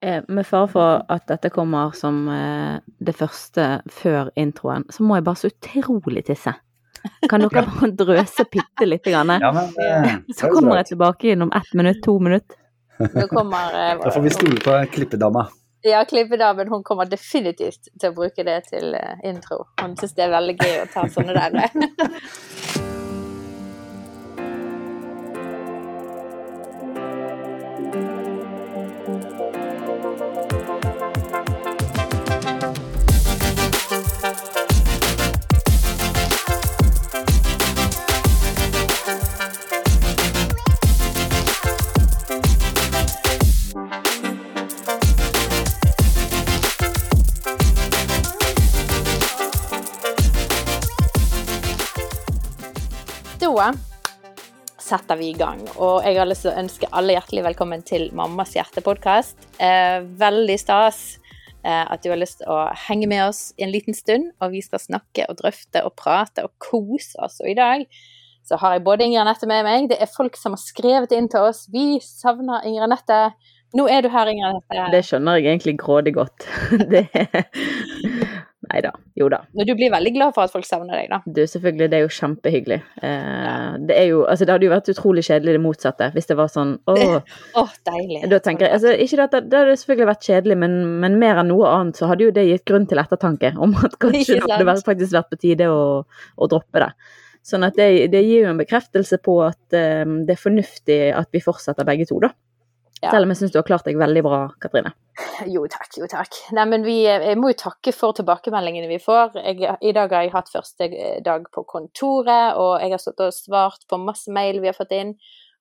Eh, med fare for at dette kommer som eh, det første før introen, så må jeg bare så utrolig tisse. Kan dere bare drøse bitte lite grann? Ja, men, eh, Så kommer jeg tilbake inn om ett minutt, to minutt. Kommer Da får vi stole på klippedama. Ja, klippedamen hun kommer definitivt til å bruke det til intro. Hun syns det er veldig gøy å ta sånne der. setter vi i gang. Og jeg har lyst til å ønske alle hjertelig velkommen til Mammas hjerte-podkast. Eh, veldig stas eh, at du har lyst til å henge med oss en liten stund. Og vi skal snakke og drøfte og prate og kose oss. Og i dag så har jeg både Inger Anette med meg. Det er folk som har skrevet inn til oss. Vi savner Inger Anette. Nå er du her, Inger Anette. Det skjønner jeg egentlig grådig godt. Det Nei da. Jo da. Men du blir veldig glad for at folk savner deg, da. Du, selvfølgelig, det er jo kjempehyggelig. Eh, det er jo Altså, det hadde jo vært utrolig kjedelig det motsatte, hvis det var sånn åh. Åh, deilig. Da tenker jeg, altså ikke det, at det hadde selvfølgelig vært kjedelig, men, men mer enn noe annet så hadde jo det gitt grunn til ettertanke om at kanskje det hadde faktisk vært på tide å, å droppe det. Sånn at det, det gir jo en bekreftelse på at um, det er fornuftig at vi fortsetter begge to, da. Ja. Selv om jeg syns du har klart deg veldig bra, Katrine. Jo takk, jo takk. Nei, men vi, jeg må jo takke for tilbakemeldingene vi får. Jeg, I dag har jeg hatt første dag på kontoret, og jeg har stått og svart på masse mail vi har fått inn.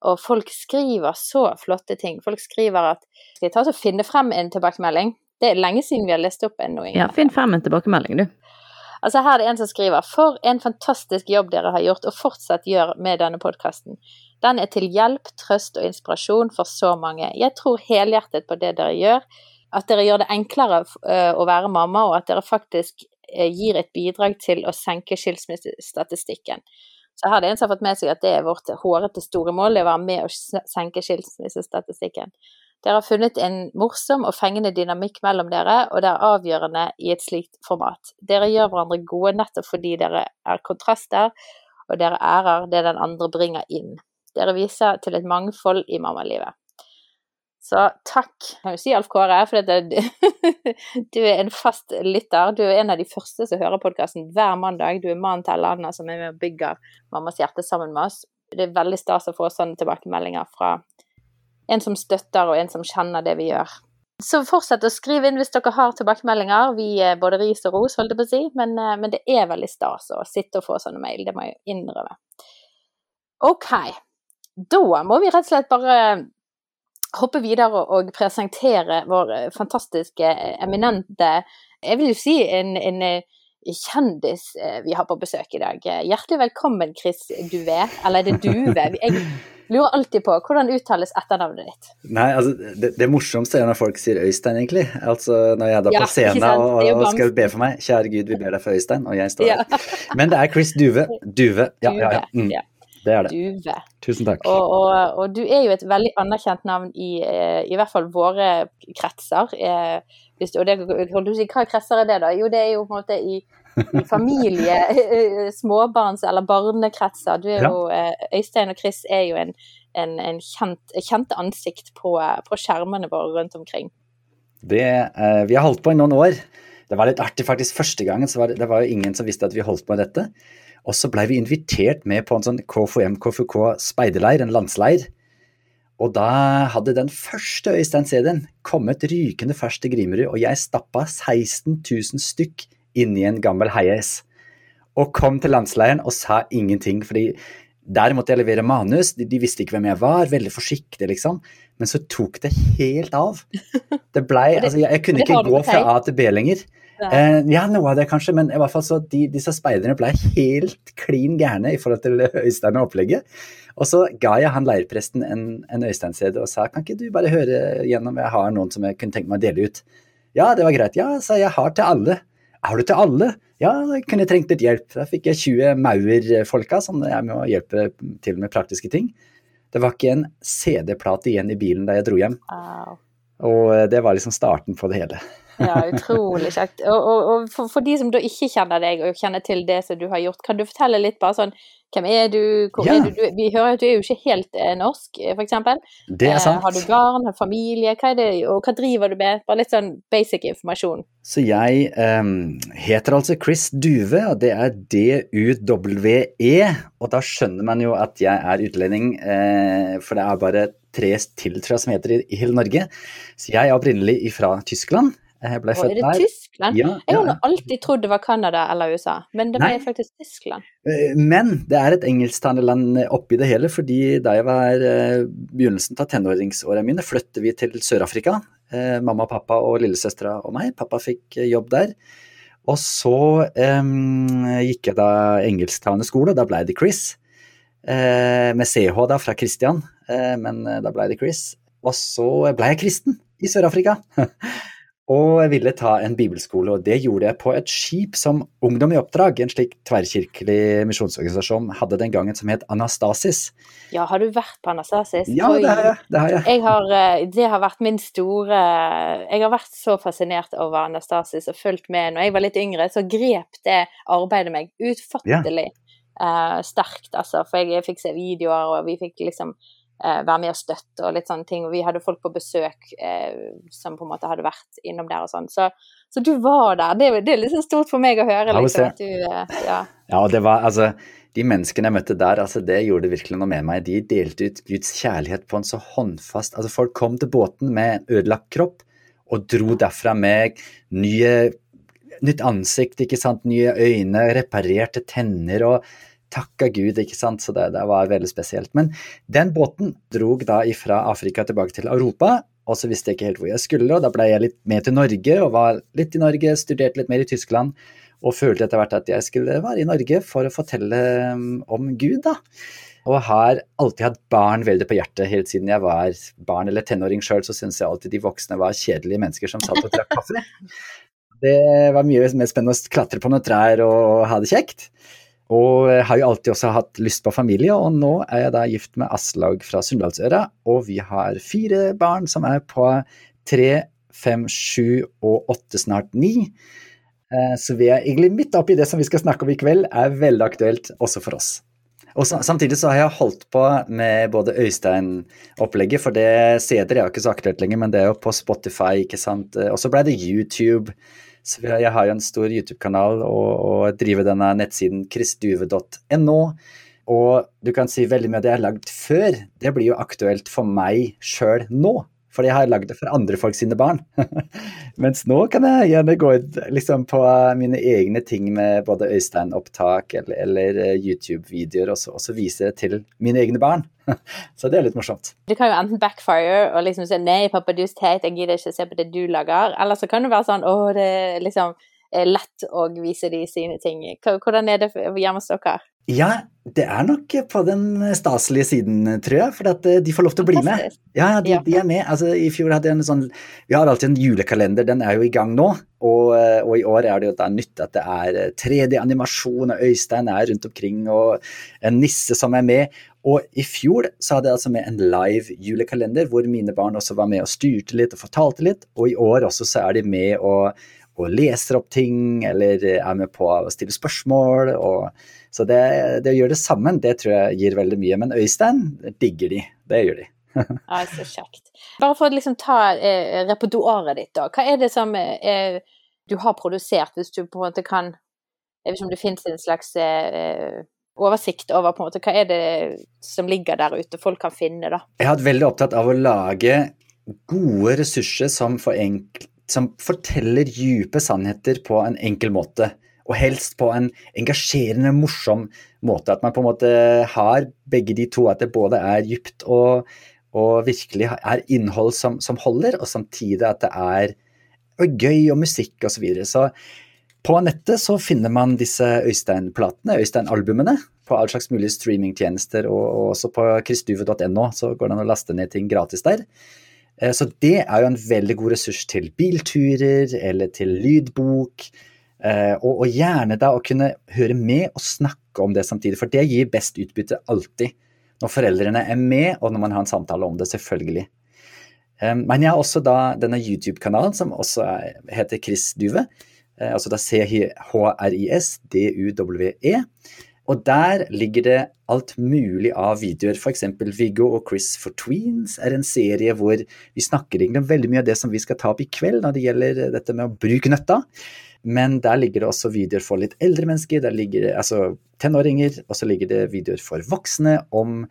Og folk skriver så flotte ting. Folk skriver at Skal jeg ta og finne frem en tilbakemelding? Det er lenge siden vi har lest opp en. Ja, finn frem en tilbakemelding, du. Altså Her er det en som skriver For en fantastisk jobb dere har gjort og fortsatt gjør med denne podkasten. Den er til hjelp, trøst og inspirasjon for så mange. Jeg tror helhjertet på det dere gjør. At dere gjør det enklere eh, å være mamma, og at dere faktisk eh, gir et bidrag til å senke skilsmissestatistikken. Så her er det en som har fått med seg at det er vårt hårete store mål, å være med å senke skilsmissestatistikken. Dere har funnet en morsom og fengende dynamikk mellom dere, og det er avgjørende i et slikt format. Dere gjør hverandre gode nettopp fordi dere er kontraster, og dere ærer det den andre bringer inn. Dere viser til et mangfold i mammalivet. Så takk, kan jo si Alf Kåre, for dette, du er en fast lytter. Du er en av de første som hører podkasten hver mandag. Du er mannen til alle andre som er med og bygger Mammas hjerte sammen med oss. Det er veldig stas å få sånne tilbakemeldinger fra en som støtter, og en som kjenner det vi gjør. Så fortsett å skrive inn hvis dere har tilbakemeldinger. Vi er både ris og ros, holdt jeg på å si, men, eh, men det er veldig stas å sitte og få sånne mail, det må jeg innrømme. Ok, da må vi rett og slett bare hoppe videre og presentere vår eh, fantastiske, eh, eminente, jeg vil jo si en, en eh, kjendis eh, vi har på besøk i dag. Eh, Hjertelig velkommen, Chris Duve, eller er det Duve? Jeg lurer alltid på, hvordan uttales etternavnet ditt? Nei, altså, det, det morsomste er når folk sier Øystein, egentlig. Altså, når jeg er da Ja, på scenen og, og skal be for meg. Kjære Gud, vi ber deg for Øystein, og jeg står Ja. Men det er Chris Duve. Duve. Ja, ja, ja. Mm, Ja, det er det. Duve. Tusen takk. Og, og, og du er jo et veldig anerkjent navn i, eh, i hvert fall våre kretser. Eh, Hvis, og det, si, hva kretser er det, da? Jo, det er jo på en måte i, i familie, eh, småbarns- eller barnekretser. Du er Ja. jo, eh, Øystein og Chris er jo en, en, en kjent, kjent ansikt på, på skjermene våre rundt omkring. Det, eh, vi har holdt på i noen år. Det var litt artig faktisk. Første gangen så var det, det var jo ingen som visste at vi holdt på med dette. Og så blei vi invitert med på en sånn KFUM KFUK speiderleir, en landsleir. Og da hadde den første Øystein-CD-en kommet rykende ferskt til Grimerud, og jeg stappa 16 000 stykk inn i en gammel heies. Og kom til landsleiren og sa ingenting, fordi der måtte jeg levere manus, de, de visste ikke hvem jeg var, veldig forsiktig, liksom. Men så tok det helt av. Det blei Altså, jeg, jeg kunne ikke gå fra. A til B lenger. Eh, ja, noe av det kanskje, men i hvert fall så de, disse speiderne ble helt klin gærne i forhold til Øystein og opplegget. Og så ga jeg han leirpresten en, en Øystein-CD og sa kan ikke du bare høre gjennom, jeg har noen som jeg kunne tenke meg å dele ut. Ja, det var greit. Ja, sa jeg, jeg har til alle. Har du til alle? Ja, jeg kunne trengt litt hjelp. Da fikk jeg 20 maurfolka som er med å hjelpe til med praktiske ting. Det var ikke en CD-plate igjen i bilen da jeg dro hjem. Wow. Og eh, det var liksom starten på det hele. Ja, utrolig kjekt. Og, og, og for, for, de som da ikke kjenner deg og kjenner til det som du har gjort, kan du fortelle litt bare sånn hvem er du, hvor ja. er du? Vi hører at du er jo ikke helt eh, norsk, eh, f.eks. Det er sant. Eh, har du barn, har familie, hva er det, og hva driver du med? Bare litt sånn basic informasjon. Så jeg um, heter altså Chris Duve, og det er D-U-W-E. Og da skjønner man jo at jeg er utlending, eh, for det er bare tre til, tror jeg, som heter i, i hele Norge. Så jeg er opprinnelig fra Tyskland. Jeg ble født der. Er det Tyskland? Ja, jeg har ja. alltid trodd det var Canada eller USA, men det er faktisk Tyskland. Eh, men det er et engelsktalende land oppi det hele, fordi da jeg var begynnelsen av tenåringsåra mine, flyttet vi til Sør-Afrika. Mamma, pappa og lillesøstera og meg. Pappa fikk jobb der. Og så um, gikk jeg da engelsktalende skole, og da ble det Chris. Med CH da, fra Christian, men da ble det Chris. Og så ble jeg kristen i Sør-Afrika. og jeg ville ta en bibelskole, og det gjorde jeg på et skip som Ungdom i oppdrag, en slik tverrkirkelig misjonsorganisasjon, hadde den gangen, som het Anastasis. Ja, har du vært på Anastasis? Ja, det har jeg. Det har, jeg. jeg har, eh, det har vært min store Jeg har vært så fascinert over Anastasis og fulgt med. Når jeg var litt yngre, så grep det arbeidet meg utfattelig ja. uh, sterkt, altså. For jeg, jeg fikk se videoer, og vi fikk liksom eh, være med og støtte og litt sånne ting. Og vi hadde folk på besøk eh, som på en måte hadde vært innom der og sånn. Så, så, du var der. Det, det er litt sånn stort for meg å høre. Liksom, du, eh, ja. ja, det var altså de menneskene jeg møtte der, altså det gjorde virkelig noe med meg. De delte ut Guds kjærlighet på en så håndfast Altså, folk kom til båten med en ødelagt kropp og dro derfra med nye, nytt ansikt, ikke sant, nye øyne, reparerte tenner og takka Gud, ikke sant, så det, det, var veldig spesielt. Men den båten drog da fra Afrika tilbake til Europa, og så visste jeg ikke helt hvor jeg skulle, og da ble jeg litt med til Norge, og var litt i Norge, studerte litt mer i Tyskland, og følte etter hvert at jeg skulle være i Norge for å fortelle um, om Gud, da. Og har alltid hatt barn veldig på hjertet. Helt siden jeg var barn eller tenåring sjøl, så syntes jeg alltid de voksne var kjedelige mennesker som satt og drakk kaffe. Det var mye mer spennende å klatre på noen trær og ha det kjekt. Og har jo alltid også hatt lyst på familie, og nå er jeg da gift med Aslaug fra Sunndalsøra, og vi har fire barn som er på tre, fem, sju og åtte, snart ni. Eh, så vi er egentlig midt oppi det som vi skal snakke om i kveld, er veldig aktuelt også for oss. Og Samtidig så har jeg holdt på med både Øystein-opplegget, for det CD-er er jo ikke så aktuelt lenger, men det er jo på Spotify, ikke sant. Eh, og så ble det YouTube. Så jeg har jo en stor YouTube-kanal og, og, driver denne nettsiden kristduve.no. Og du kan si veldig mye av det jeg har lagd før, det blir jo aktuelt for meg sjøl nå. Fordi jeg har lagd det for andre folk sine barn. Mens nå kan jeg gjerne gå liksom, på mine egne ting med både Øystein-opptak eller, eller eh, YouTube-videoer, og, og, så vise det til mine egne barn. så det er litt morsomt. Du kan jo enten backfire og liksom si 'nei, pappa, du er teit, jeg gidder ikke se på det du lager', eller så kan det være sånn 'å, det er liksom lett å vise de sine ting'. Hvordan er det hjemme hos dere? Ja, det er nok på den staselige siden, tror jeg. For at eh, de får lov til å bli med. Ja, de, de, er med. Altså, I fjor hadde jeg en sånn Vi har alltid en julekalender, den er jo i gang nå. Og, eh, og i år er det jo da nytt at det er 3D-animasjon, og Øystein er rundt omkring, og en nisse som er med. Og i fjor så hadde jeg altså med en live julekalender hvor mine barn også var med og styrte litt og fortalte litt. Og i år også så er de med og, og leser opp ting, eller er med på å stille spørsmål. og så det, det, å gjøre det sammen, det tror jeg gir veldig mye. Men Øystein digger de. Det gjør de. ja, så kjekt. Bare for å liksom ta eh, repertoaret ditt, da. Hva er det som eh, du har produsert, hvis du på en måte kan Jeg vet ikke om det finnes en slags eh, oversikt over på en måte, hva er det som ligger der ute folk kan finne, da? Jeg har vært veldig opptatt av å lage gode ressurser som, for som forteller dype sannheter på en enkel måte og helst på en engasjerende, morsom måte. At man på en måte har begge de to, at det både er dypt og, og virkelig er innhold som, som, holder, og samtidig at det er og gøy og musikk osv. Så, videre. så på nettet så finner man disse Øystein-platene, Øystein-albumene, på all slags mulige streamingtjenester, og, og også på kristduve.no så går det an å laste ned ting gratis der. Eh, så det er jo en veldig god ressurs til bilturer eller til lydbok og, og, gjerne da å kunne høre med og snakke om det samtidig, for det gir best utbytte alltid. Når foreldrene er med, og når man har en samtale om det, selvfølgelig. Um, men jeg har også da denne YouTube-kanalen som også er, heter Chris Duve. Uh, altså da C-H-R-I-S-D-U-W-E. Og der ligger det alt mulig av videoer. F.eks. Viggo og Chris for Tweens er en serie hvor vi snakker egentlig om veldig mye av det som vi skal ta opp i kveld når det gjelder dette med å bruke nøtta. Men der ligger det også videoer for litt eldre mennesker, der ligger det altså tenåringer, og så ligger det videoer for voksne om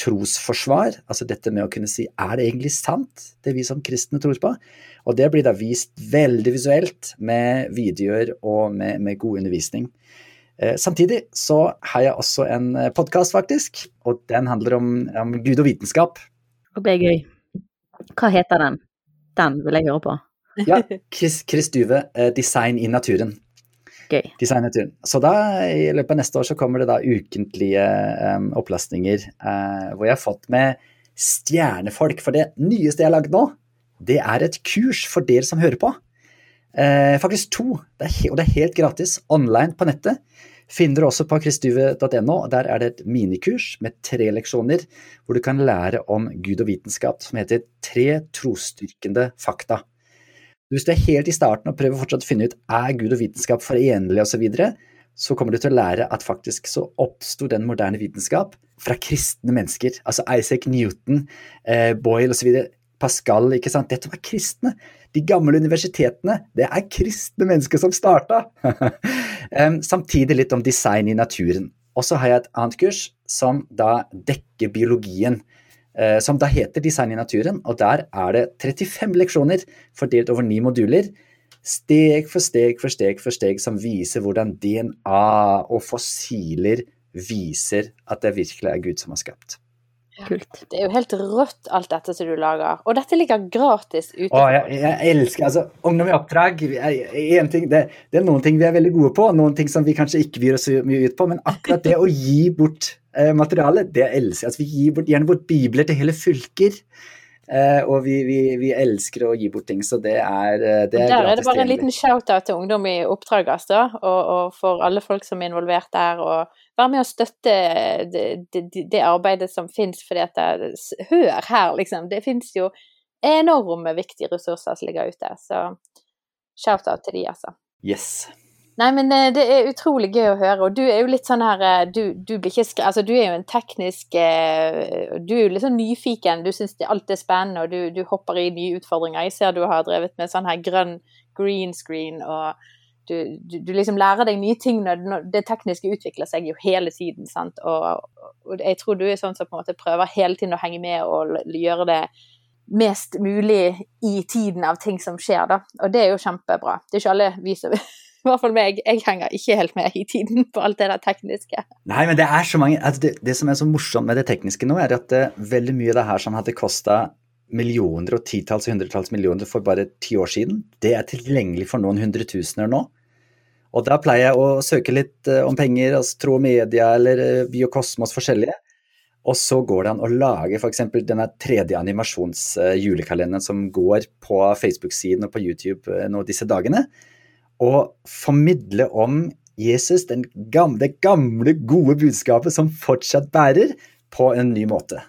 trosforsvar. Altså dette med å kunne si er det egentlig sant, det vi som kristne tror på? Og det blir da vist veldig visuelt med videoer og med, med god undervisning. Eh, samtidig så har jeg også en eh, podkast, faktisk, og den handler om, om Gud og vitenskap. Og det er gøy. Hva heter den? Den vil jeg høre på. Ja, Chris, Chris Duve, eh, 'Design i naturen'. Gøy. Design i naturen. Så da, i løpet av neste år, så kommer det da ukentlige um, opplastninger hvor jeg har fått med stjernefolk. For det nyeste jeg har lagd nå, det er et kurs for dere som hører på. Uh, faktisk to, det er, og det er helt gratis, online på nettet. Finner du også på kristuve.no. Der er det et minikurs med tre leksjoner hvor du kan lære om Gud og vitenskap, som heter Tre trosstyrkende fakta. Hvis du er helt i starten og prøver fortsatt å finne ut er Gud og vitenskap forenlig osv., så, videre, så kommer du til å lære at faktisk så oppsto den moderne vitenskap fra kristne mennesker. Altså Isaac Newton, eh, Boyle osv. Pascal, ikke sant. Dette var kristne. De gamle universitetene, det er kristne mennesker som starta. Samtidig litt om design i naturen. Og så har jeg et annet kurs som da dekker biologien. Eh, som da heter Design i naturen, og der er det 35 leksjoner fordelt over ni moduler. Steg for steg for steg for steg som viser hvordan DNA og fossiler viser at det virkelig er Gud som har skapt. Kult. Det er jo helt rått, alt dette som du lager. Og dette ligger gratis ute. Å, jeg, jeg, elsker altså, Ungdom i oppdrag er, ting, det, det, er noen ting vi er veldig gode på, noen ting som vi kanskje ikke gir oss mye ut på, men akkurat det å gi bort eh, materiale, det elsker jeg. Altså, vi gir bort, gjerne bort bibler til hele fylker. Uh, og vi, vi, vi, elsker å gi bort ting, så det er, eh, det er Der er det bare en liten shout-out til Ungdom i oppdrag, altså, og, og for alle folk som er involvert der. og være med å støtte det, det, det arbeidet som finnes, fordi at det, Hør her, liksom. Det finnes jo enorme viktige ressurser som ligger ute. Så shout-out til de, altså. Yes. Nei, men eh, det er utrolig gøy å høre. Og du er jo litt sånn her eh, Du, du blir ikke skre... Altså, du er jo en teknisk eh, Du er jo litt sånn nyfiken. Du syns alt er spennende, og du, du, hopper i nye utfordringer. Jeg ser du har drevet med sånn her grønn green screen og du, du, liksom lærer deg nye ting når, det tekniske utvikler seg jo hele tiden. sant? Og, og, jeg tror du er sånn som på en måte prøver hele tiden å henge med og gjøre det mest mulig i tiden av ting som skjer, da. Og det er jo kjempebra. Det er ikke alle vi som hvert fall meg, jeg henger ikke helt med i tiden på alt det der tekniske. Nei, men det er så mange altså det, det, som er så morsomt med det tekniske nå, er at det, uh, veldig mye av det her som hadde kosta millioner og titalls og hundretalls millioner for bare ti år siden, det er tilgjengelig for noen hundretusener nå. Og da pleier jeg å søke litt uh, om penger, altså Tro Media eller uh, Biokosmos forskjellige. Og så går det an å lage f.eks. denne tredje animasjonsjulekalenderen som går på Facebook-siden og på YouTube nå disse dagene. Og formidle om Jesus, gamle, det gamle, gode budskapet som fortsatt bærer, på en ny måte.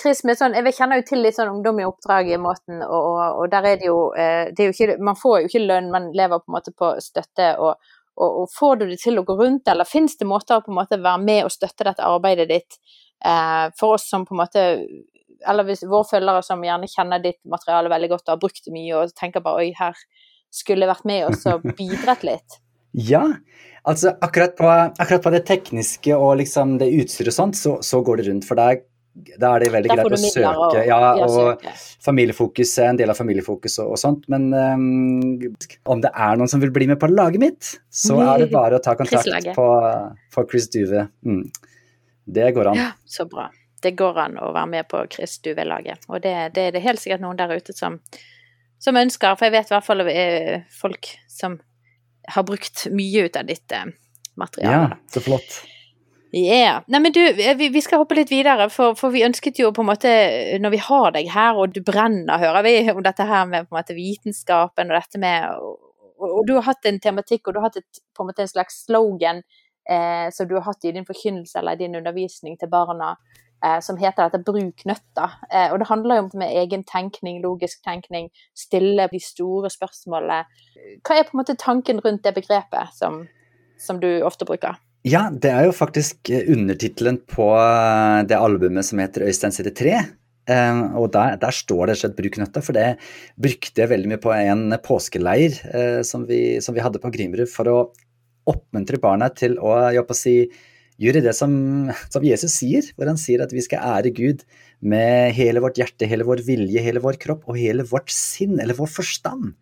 Chris, sånn, jeg kjenner jo til litt sånn ungdom i oppdrag i måten, og, og, der er det jo, eh, det er jo ikke, Man får jo ikke lønn, man lever på en måte på støtte. og og, og, får du det til å gå rundt, eller fins det måter å på en måte være med og støtte dette arbeidet ditt eh, for oss som på en måte Eller hvis våre følgere som gjerne kjenner ditt materiale veldig godt og har brukt det mye og tenker bare oi, her skulle vært med og bidratt litt. Ja, altså akkurat på, akkurat på, det tekniske og liksom det utstyret og sånt, så, så går det rundt. For deg da er det veldig greit å søke. Og, ja, og familiefokus er en del av familiefokus og, og sånt. Men um, om det er noen som vil bli med på laget mitt, så er det bare å ta kontakt på, på Chris Duve. Mm. Det går an. Ja, så bra. Det går an å være med på Chris Duve-laget. Og det, det, er det helt sikkert noen der ute som, som ønsker, for jeg vet i hvert fall eh, folk som har brukt mye ut av ditt eh, materiale. Ja, så flott. Yeah. Nei, men du, eh, vi, vi, skal hoppe litt videre, for, for, vi ønsket jo på en måte Når vi har deg her, og du brenner, hører vi om dette her med på en måte vitenskapen og dette med Og, og du har hatt en tematikk, og du har hatt et, på en måte en slags slogan eh, som du har hatt i din forkynnelse eller i din undervisning til barna som heter dette 'bruk nøtta'. Eh, og det handler jo om egen tenkning, logisk tenkning, stille de store spørsmålene. Hva er på en måte tanken rundt det begrepet som, som du ofte bruker? Ja, det er jo faktisk eh, undertittelen på eh, det albumet som heter Øystein side 3. Uh, og der, der, står det slett 'bruk nøtta', for det brukte jeg veldig mye på en påskeleir uh, som, vi, som, vi, hadde på Grimrud, for å oppmuntre barna til å, å si, gjøre det som, som, Jesus sier, hvor han sier at vi skal ære Gud med hele vårt hjerte, hele vår vilje, hele vår kropp og hele vårt sinn, eller vår forstand.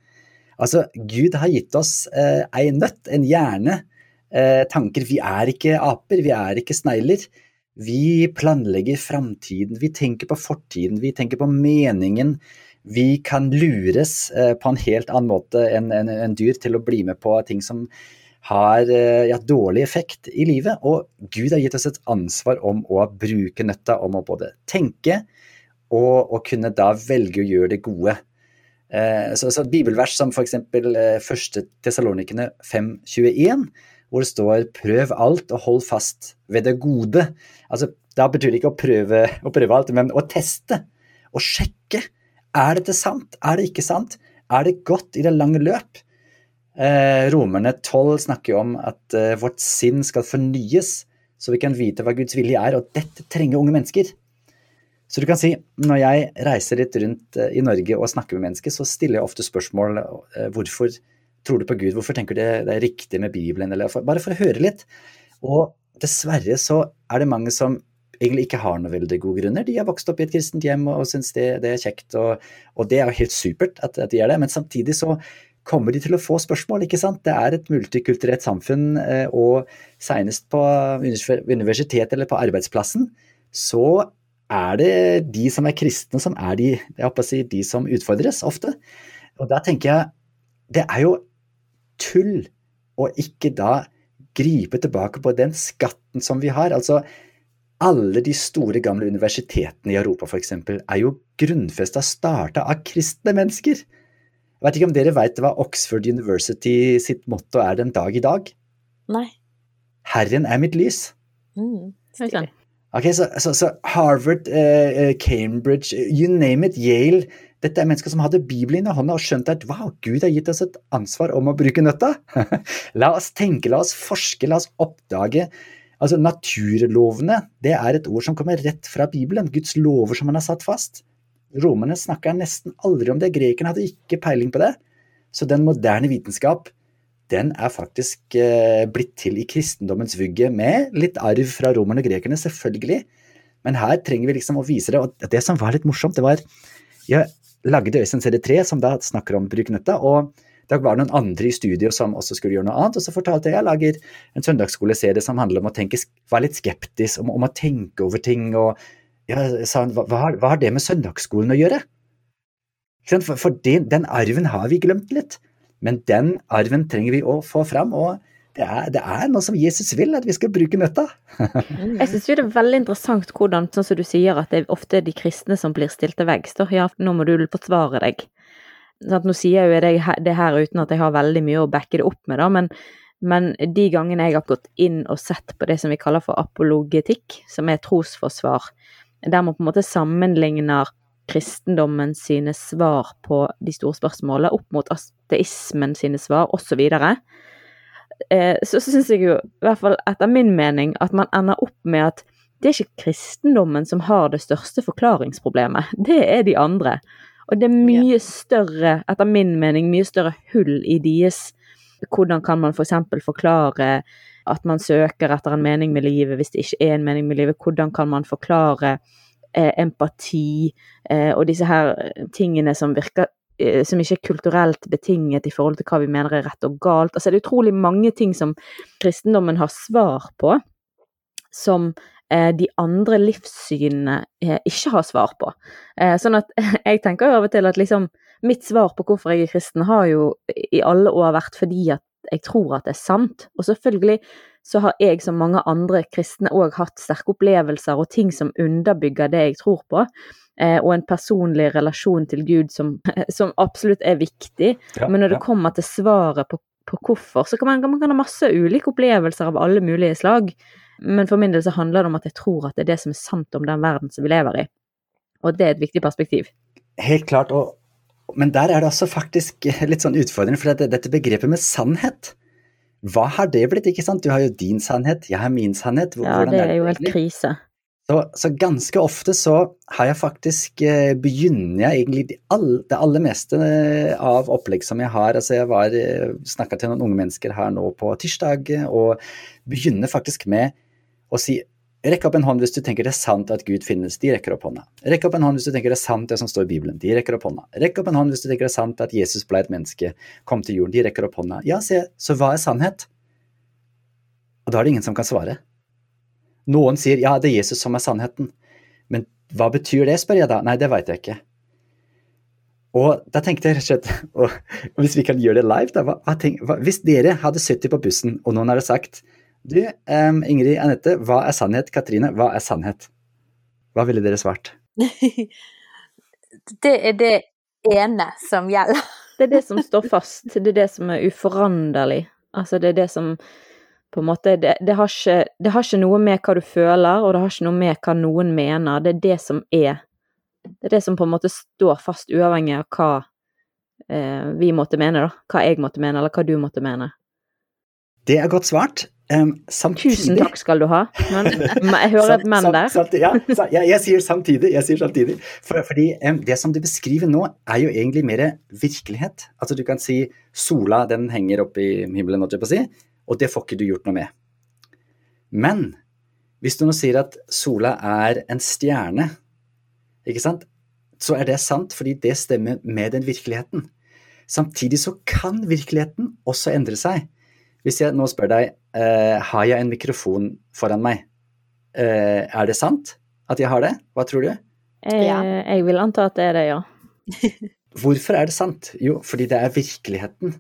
Altså, Gud har gitt oss eh, ei nøtt, en hjerne, eh, tanker. Vi er ikke aper, vi er ikke snegler. Vi planlegger framtiden, vi tenker på fortiden, vi tenker på meningen. Vi kan lures eh, på en helt annen måte enn en, en dyr til å bli med på ting som har eh, ja, dårlig effekt i livet. Og Gud har gitt oss et ansvar om å bruke nøtta, om å både tenke og, å kunne da velge å gjøre det gode. Eh, så, så bibelvers som f.eks. 1. Tessalonikene 5.21 hvor det står 'prøv alt og hold fast ved det gode'. Altså, Da betyr det ikke å prøve, å prøve alt, men å teste og sjekke. Er dette sant? Er det ikke sant? Er det godt i det lange løp? Eh, romerne 12 snakker jo om at eh, vårt sinn skal fornyes, så vi kan vite hva Guds vilje er, og dette trenger unge mennesker. Så du kan si, når jeg reiser litt rundt eh, i Norge og snakker med mennesker, så stiller jeg ofte spørsmål hvorfor Tror du på Gud? Hvorfor tenker du det, er riktig med Bibelen? Eller bare for å høre litt. Og dessverre så er det mange som egentlig ikke har noen veldig gode grunner. De har vokst opp i et kristent hjem og, og syns det, det, er kjekt, og, og, det er helt supert at, at de gjør det. Men samtidig så kommer de til å få spørsmål, ikke sant. Det er et multikulturelt samfunn, eh, og senest på universitetet eller på arbeidsplassen så er det de som er kristne som er de, si, de som utfordres ofte. Og da tenker jeg det er jo tull å ikke da gripe tilbake på den skatten som vi har. Altså, alle de store, gamle universitetene i Europa f.eks. er jo grunnfesta, starta av kristne mennesker. Jeg vet ikke om dere veit hva Oxford University sitt motto er den dag i dag? Nei. Herren er mitt lys. Mm, ok, så, så, så Harvard, eh, Cambridge, you name it, Yale dette er mennesker som hadde Bibelen i hånda og skjønte at wow, Gud har gitt oss et ansvar om å bruke nøtta. la oss tenke, la oss forske, la oss oppdage. Altså Naturlovene det er et ord som kommer rett fra Bibelen, Guds lover som han har satt fast. Romerne snakker nesten aldri om det, grekerne hadde ikke peiling på det. Så den moderne vitenskap den er faktisk eh, blitt til i kristendommens vugge, med litt arv fra romerne og grekerne, selvfølgelig. Men her trenger vi liksom å vise det. Og det som var litt morsomt, det var Jeg lagde Øystein CD3, som da snakker om bruknøtta. og det var noen andre i studio som også skulle gjøre noe annet, og så fortalte jeg at jeg lager en søndagsskoleserie som handler om å tenke, være litt skeptisk, om, om å tenke over ting. og ja, sa han, hva, hva, har det med søndagsskolen å gjøre? For, for den, den arven har vi glemt litt, men den arven trenger vi å få fram. og det er, det er, noe som Jesus vil, at vi skal bruke nøtta. jeg syns det er veldig interessant hvordan, sånn som du sier, at det er ofte de kristne som blir stilt til veggs. Ja, nå må du forsvare deg. Sånn, nå sier jeg jo det her uten at jeg har veldig mye å backe det opp med, da, men, men de gangene jeg har gått inn og sett på det som vi kaller for apologetikk, som er trosforsvar, der man på en måte sammenligner kristendommen sine svar på de store spørsmålene opp mot ateismen sine svar, osv., eh, så syns jeg jo, i hvert fall etter min mening, at man ender opp med at det er ikke kristendommen som har det største forklaringsproblemet, det er de andre. Og det er mye større, etter min mening, mye større hull i deres Hvordan kan man f.eks. For forklare at man søker etter en mening med livet hvis det ikke er en mening med livet? Hvordan kan man forklare eh, empati eh, og disse her tingene som virker Eh, som ikke er kulturelt betinget i forhold til hva vi mener er rett og galt. Altså det er utrolig mange ting som kristendommen har svar på, som eh, de andre livssynene eh, ikke har svar på. Eh, sånn at jeg tenker jo av og til at liksom mitt svar på hvorfor jeg er kristen, har jo i alle år vært fordi at jeg tror at det er sant. Og selvfølgelig så har jeg som mange andre kristne òg hatt sterke opplevelser og ting som underbygger det jeg tror på. Eh, og en personlig relasjon til Gud som, som absolutt er viktig. Ja, Men når det ja. kommer til svaret på, på hvorfor, så kan man, man kan ha masse ulike opplevelser av alle mulige slag. Men for min del så handler det om at jeg tror at det er det som er sant om den verden som vi lever i. Og det er et viktig perspektiv. Helt klart, og, men der er det også faktisk litt sånn utfordrende, for dette, dette begrepet med sannhet hva har det blitt, ikke sant? Du har jo din sannhet, jeg har min sannhet. Ja, det er jo helt krise. Så, så, ganske ofte så har jeg faktisk eh, begynner jeg egentlig det all, det aller meste eh, av opplegg som jeg har. Altså jeg var eh, snakka til noen unge mennesker her nå på tirsdag, og begynner faktisk med å si Rekk opp en hånd hvis du tenker det er sant at Gud finnes. De rekker opp hånda. Rekk opp en hånd hvis du tenker det er sant det som står i Bibelen. De rekker opp hånda. Rekk opp en hånd hvis du tenker det er sant at Jesus ble et menneske, kom til jorden. De rekker opp hånda. Ja, se, så hva er sannhet? Og da er det ingen som kan svare. Noen sier ja, det er Jesus som er sannheten. Men hva betyr det, spør jeg da. Nei, det veit jeg ikke. Og da tenkte jeg rett og slett, hvis vi kan gjøre det live, da, hva, hva, Hvis dere hadde sittet på bussen, og noen hadde sagt du, um, Ingrid Anette, hva er sannhet? Katrine, hva er sannhet? Hva ville dere svart? det er det ene som gjelder. det er det som står fast. Det er det som er uforanderlig. Altså, det er det som på en måte det, det, har ikke, det, har ikke, noe med hva du føler, og det har ikke noe med hva noen mener. Det er det som er. Det er det som på en måte står fast, uavhengig av hva eh, vi måtte mene, da. Hva jeg måtte mene, eller hva du måtte mene. Det er godt svart. Um, Tusen takk skal du ha. Men, jeg hører et men der. Samt, ja, jeg, sier samtidig. Jeg sier samtidig. For, fordi um, det som du beskriver nå, er jo egentlig mer virkelighet. Altså du kan si sola den henger oppe i himmelen, si, og det får ikke du gjort noe med. Men hvis du nå sier at sola er en stjerne, ikke sant, så er det sant fordi det stemmer med den virkeligheten. Samtidig så kan virkeligheten også endre seg. Hvis jeg nå spør deg eh, har jeg en mikrofon foran meg, eh, er det sant at jeg har det? Hva tror du? Eh, ja. Jeg vil anta at det er det, ja. Hvorfor er det sant? Jo, fordi det er virkeligheten.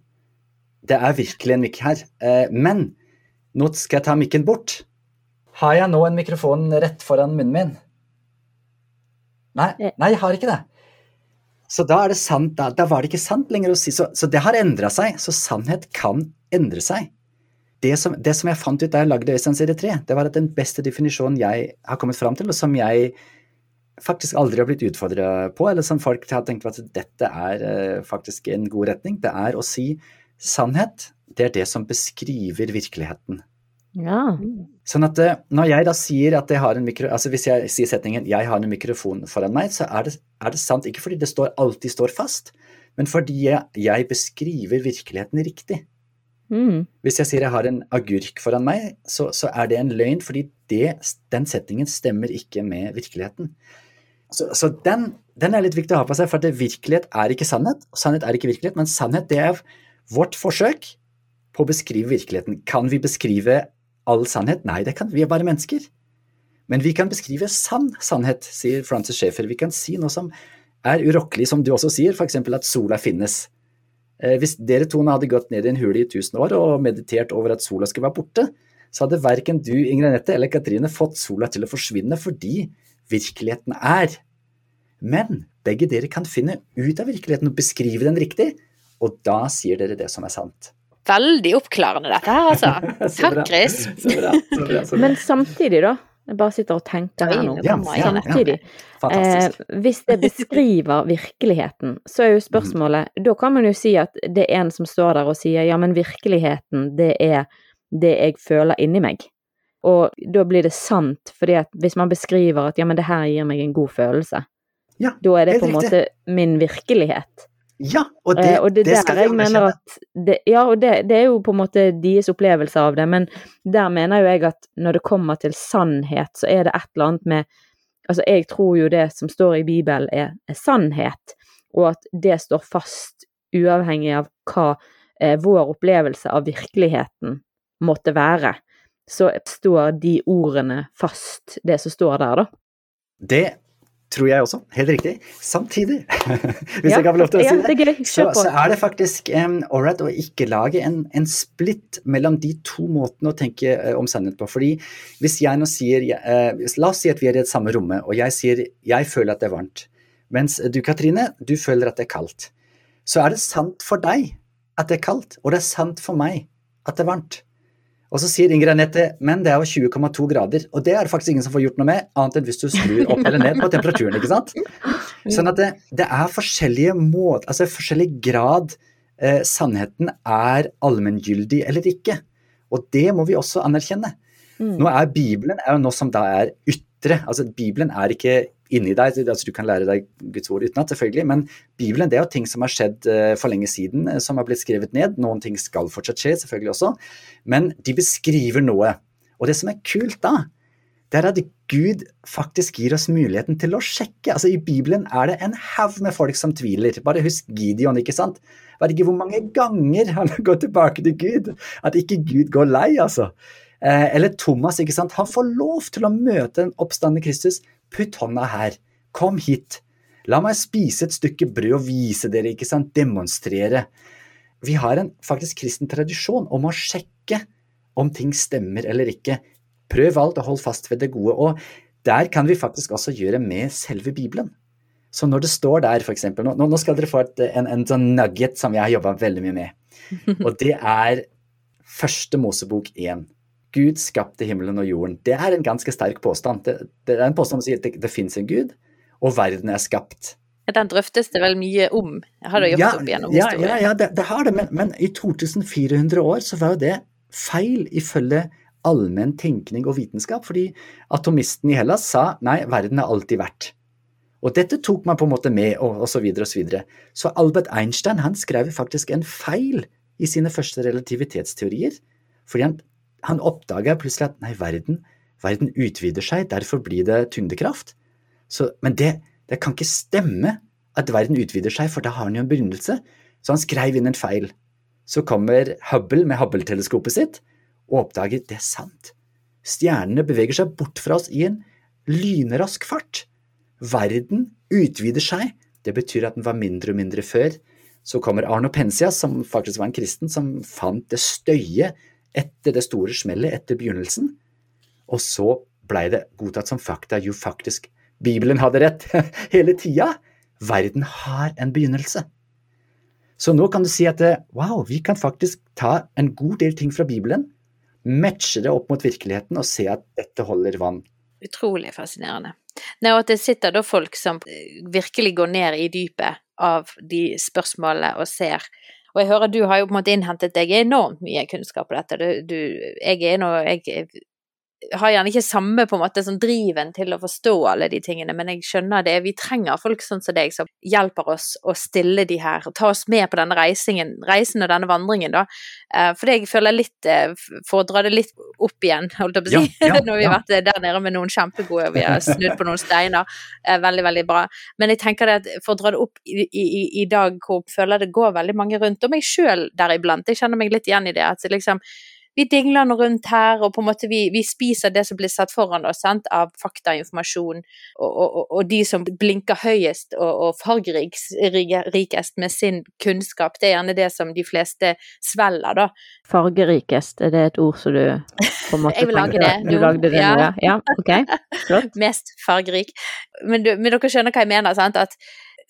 Det er virkelig en mikk her. Eh, men nå skal jeg ta mikken bort. Har jeg nå en mikrofon rett foran munnen min? Nei, nei, jeg har ikke det. Så da er det sant, da, da var det ikke sant lenger å si. Så, så det har endra seg. Så sannhet kan endre seg det som, det som, jeg fant ut da jeg lagde Øystein serie 3, det var at den beste definisjonen jeg har kommet fram til, og som jeg faktisk aldri har blitt utfordra på, eller som folk har tenkt at dette er uh, faktisk en god retning, det er å si sannhet. Det er det som beskriver virkeligheten. Ja. Sånn at uh, når jeg da sier at jeg har en mikro... Altså hvis jeg sier setningen 'jeg har en mikrofon foran meg', så er det, er det sant ikke fordi det står, alltid står fast, men fordi jeg, jeg beskriver virkeligheten riktig. Mm. Hvis jeg sier jeg har en agurk foran meg, så, så er det en løgn, fordi det, den settingen stemmer ikke med virkeligheten. Så, så den, den, er litt viktig å ha på seg, for virkelighet er ikke sannhet, og sannhet er ikke virkelighet, men sannhet det er vårt forsøk på å beskrive virkeligheten. Kan vi beskrive all sannhet? Nei, det kan vi er bare mennesker. Men vi kan beskrive sann sannhet, sier Francis Schaeffer. Vi kan si noe som er urokkelig, som du også sier, f.eks. at sola finnes. Eh, hvis dere to hadde gått ned i en hule i tusen år og meditert over at sola skulle være borte, så hadde verken du, Ingrid Anette eller Katrine fått sola til å forsvinne fordi virkeligheten er. Men begge dere kan finne ut av virkeligheten og beskrive den riktig, og da sier dere det som er sant. Veldig oppklarende dette her, altså. Takk, Chris. Men samtidig, da, jeg bare sitter og tenker her nå. Ja, Samtidig. Eh, hvis det beskriver virkeligheten, så er jo spørsmålet Da kan man jo si at det er en som står der og sier ja, men virkeligheten, det er det jeg føler inni meg. Og da blir det sant, fordi at hvis man beskriver at ja, men det her gir meg en god følelse, ja, da er det på en måte min virkelighet. Ja, og det, eh, og det, det skal mener at det, Ja, og det, det, er jo på en måte deres opplevelse av det, men der mener jo jeg at når det kommer til sannhet, så er det et eller annet med Altså, jeg tror jo det som står i Bibelen er, er sannhet, og at det står fast uavhengig av hva eh, vår opplevelse av virkeligheten måtte være. Så står de ordene fast, det som står der, da. Det tror jeg også. Helt riktig. Samtidig, hvis ja, jeg kan få lov til å si det, det så, så, er det faktisk um, ålreit å ikke lage en, en, splitt mellom de to måtene å tenke uh, om sannhet på. Fordi hvis jeg nå sier uh, La oss si at vi er i det samme rommet, og jeg sier jeg føler at det er varmt. Mens du, Katrine, du føler at det er kaldt. Så er det sant for deg at det er kaldt, og det er sant for meg at det er varmt. Og så sier Ingrid Anette men det er jo 20,2 grader, og det er det faktisk ingen som får gjort noe med, annet enn hvis du skrur opp eller ned på temperaturen, ikke sant. Sånn at det, det er forskjellige måter, altså forskjellig grad eh, sannheten er allmenngyldig eller ikke. Og det må vi også anerkjenne. Mm. Nå er Bibelen er jo noe som da er ytre. altså Bibelen er ikke inni deg, altså du kan lære deg Guds ord utenat, selvfølgelig, men Bibelen det er jo ting som har skjedd uh, for lenge siden, uh, som har blitt skrevet ned. Noen ting skal fortsatt skje, selvfølgelig også, men de beskriver noe. Og det som er kult da, det er at Gud faktisk gir oss muligheten til å sjekke. Altså I Bibelen er det en haug med folk som tviler. Bare husk Gideon, ikke sant. Vet ikke hvor mange ganger han har gått tilbake til Gud. At ikke Gud går lei, altså. Eh, eller Thomas, ikke sant. Han får lov til å møte en oppstandende Kristus Putt hånda her. Kom hit. La meg spise et stykke brød og vise dere, ikke sant, demonstrere. Vi har en faktisk kristen tradisjon om å sjekke om ting stemmer eller ikke. Prøv alt og hold fast ved det gode. Og der kan vi faktisk også gjøre med selve Bibelen. Så når det står der, eksempel, nå, nå skal dere få et, en, en sånn nugget som jeg har jobba veldig mye med. Og det er første Mosebok 1. Gud skapte himmelen og jorden. Det er en ganske sterk påstand. Det, det er en påstand som sier at det, det fins en gud, og verden er skapt. Den drøftes det vel mye om? Har det ja, opp gjennom ja, historien? Ja, ja det, det, har det, men, men, i 2400 år så var jo det feil ifølge allmenn tenkning og vitenskap, fordi atomisten i Hellas sa nei, verden har alltid vært. Og dette tok man på en måte med, og osv. Så, videre, og så, videre. så Albert Einstein han skrev faktisk en feil i sine første relativitetsteorier, fordi han han oppdaga plutselig at nei, verden, verden, utvider seg, derfor blir det tyngdekraft. Så, men det, det, kan ikke stemme at verden utvider seg, for da har han jo en begynnelse. Så han skrev inn en feil. Så kommer Hubble med Hubble-teleskopet sitt og oppdager det er sant. Stjernene beveger seg bort fra oss i en lynrask fart. Verden utvider seg. Det betyr at den var mindre og mindre før. Så kommer Arno Pensias, som faktisk var en kristen, som fant det støye etter det store smellet, etter begynnelsen. Og så blei det godtatt som fakta, jo faktisk Bibelen hadde rett hele tida. Verden har en begynnelse. Så nå kan du si at wow, vi kan faktisk ta en god del ting fra Bibelen, matche det opp mot virkeligheten og se at dette holder vann. Utrolig fascinerende. Nei, og at det sitter da folk som virkelig går ned i dypet av de spørsmålene og ser og jeg hører du har jo på en måte innhentet deg enormt mye kunnskap på dette. Du, du, jeg er nå jeg, har gjerne ikke samme på en måte sånn driven til å forstå alle de tingene, men jeg skjønner det. Vi trenger folk sånn som deg som hjelper oss å stille de her, ta oss med på denne reisingen, reisen og denne vandringen, da. Eh, for jeg føler litt eh, For å dra det litt opp igjen, holdt jeg på å si, ja, ja, når vi har vært der nede med noen kjempegode, og vi har snudd på noen steiner. Eh, veldig, veldig bra. Men jeg tenker det at for å dra det opp i, i, i dag hvor jeg føler det går veldig mange rundt, og meg sjøl deriblant, jeg kjenner meg litt igjen i det. at liksom vi dingler nå rundt her, og på en måte vi, vi spiser det som blir satt foran oss sant, av faktainformasjon, og, og, og, de som blinker høyest og, og fargerikest med sin kunnskap, det er gjerne det som de fleste svelger, da. Fargerikest, er det et ord som du på en måte Jeg vil lage det. Du, lagde det ja. nå, ja? ja ok, flott. Mest fargerik. Men, du, men dere skjønner hva jeg mener, sant? at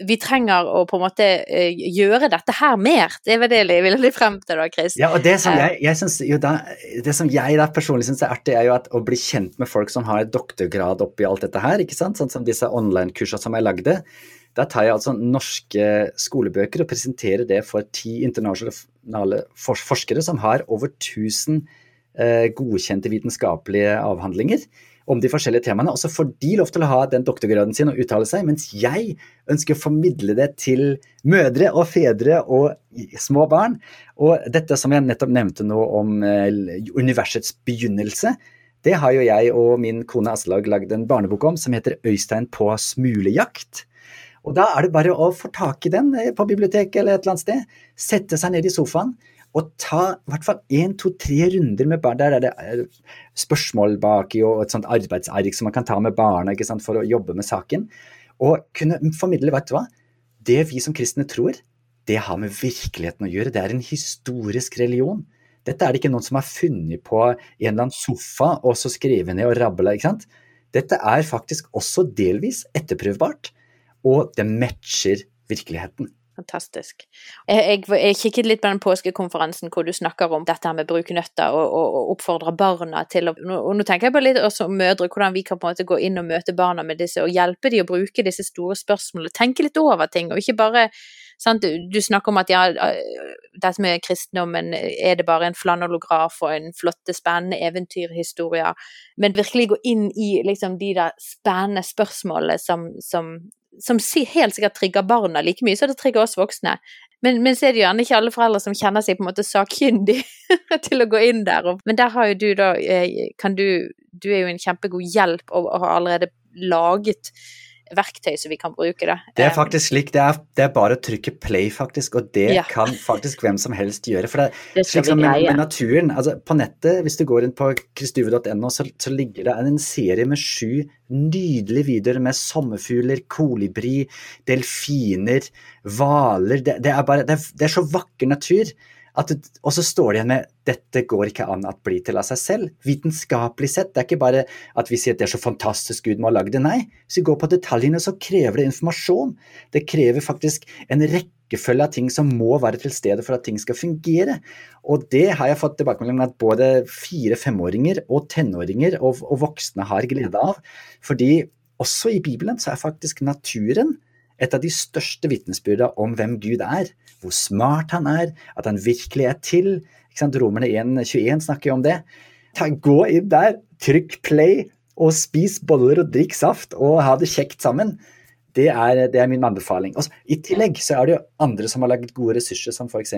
vi trenger å på en måte uh, gjøre dette her mer. Det var det jeg vil frem til da, Chris. Ja, og det som jeg, jeg, synes, da, det som jeg da personlig syns er artig, er jo at å bli kjent med folk som har doktorgrad oppi alt dette her, ikke sant? sånn som disse online-kursene som jeg lagde. Da tar jeg altså norske skolebøker og presenterer det for ti internasjonale forskere som har over 1000 uh, godkjente vitenskapelige avhandlinger om de forskjellige temaene. Og så får de lov til å ha den doktorgraden sin og uttale seg, mens jeg ønsker å formidle det til mødre og fedre og små barn. Og dette som jeg nettopp nevnte nå om eh, universets begynnelse, det har jo jeg og min kone Aslaug lagd en barnebok om som heter Øystein på smulejakt. Og da er det bare å få tak i den eh, på biblioteket eller et eller annet sted, sette seg ned i sofaen og ta i hvert fall én, to, tre runder med barn. Der er det eh, spørsmål baki og et sånt arbeidsark som man kan ta med barna sant, for å jobbe med saken. Og kunne formidle, vet du hva, det vi som kristne tror, det har med virkeligheten å gjøre. Det er en historisk religion. Dette er det ikke noen som har funnet på en eller annen sofa og så skrevet ned og rabla. ikke sant? Dette er faktisk også delvis etterprøvbart, og det matcher virkeligheten. Fantastisk. Jeg, jeg, jeg, kikket litt på den påskekonferansen hvor du snakker om dette med brukenøtter og, og, og oppfordre barna til å Og nå tenker jeg på litt også om mødre, hvordan vi kan på en måte gå inn og møte barna med disse og hjelpe dem å bruke disse store spørsmålene. Tenke litt over ting, og ikke bare sant? Du snakker om at ja, dette med kristendommen, er det bare en flanellograf og en flotte, spennende eventyrhistorier? Men virkelig gå inn i liksom de der spennende spørsmålene som, som som helt sikkert trigger barna like mye som det trigger oss voksne. Men, men så er det gjerne ikke alle foreldre som kjenner seg på en måte sakkyndig til å gå inn der. Men der har jo du da eh, kan du Du er jo en kjempegod hjelp og, har allerede laget verktøy som vi kan bruke. Da. Det er faktisk slik. Det er, det er bare å trykke play, faktisk, og det ja. kan faktisk hvem som helst gjøre. For det, det slik som med, med, naturen, altså På nettet, hvis du går inn på kristuve.no, så, så, ligger det en serie med sju nydelige videoer med sommerfugler, kolibri, delfiner, hvaler det, det, er bare, det er så vakker natur og så står det igjen med dette går ikke an at bli til av seg selv. Vitenskapelig sett. Det er ikke bare at vi sier at det er så fantastisk Gud må ha lagd det. Nei, hvis vi går på detaljene, så krever det informasjon. Det krever faktisk en rekkefølge av ting som må være til stede for at ting skal fungere. Og det har jeg fått tilbakemelding om at både fire-femåringer og tenåringer og, og voksne har glede av. Fordi også i Bibelen så er faktisk naturen et av de største vitnesbyrda om hvem Gud er, hvor smart han er, at han virkelig er til. Romerne 1,21 snakker jo om det. Ta, gå inn der, trykk play, og spis boller og drikk saft og ha det kjekt sammen. Det er, det er min anbefaling. Også, I tillegg så er det jo andre som har laget gode ressurser, som f.eks.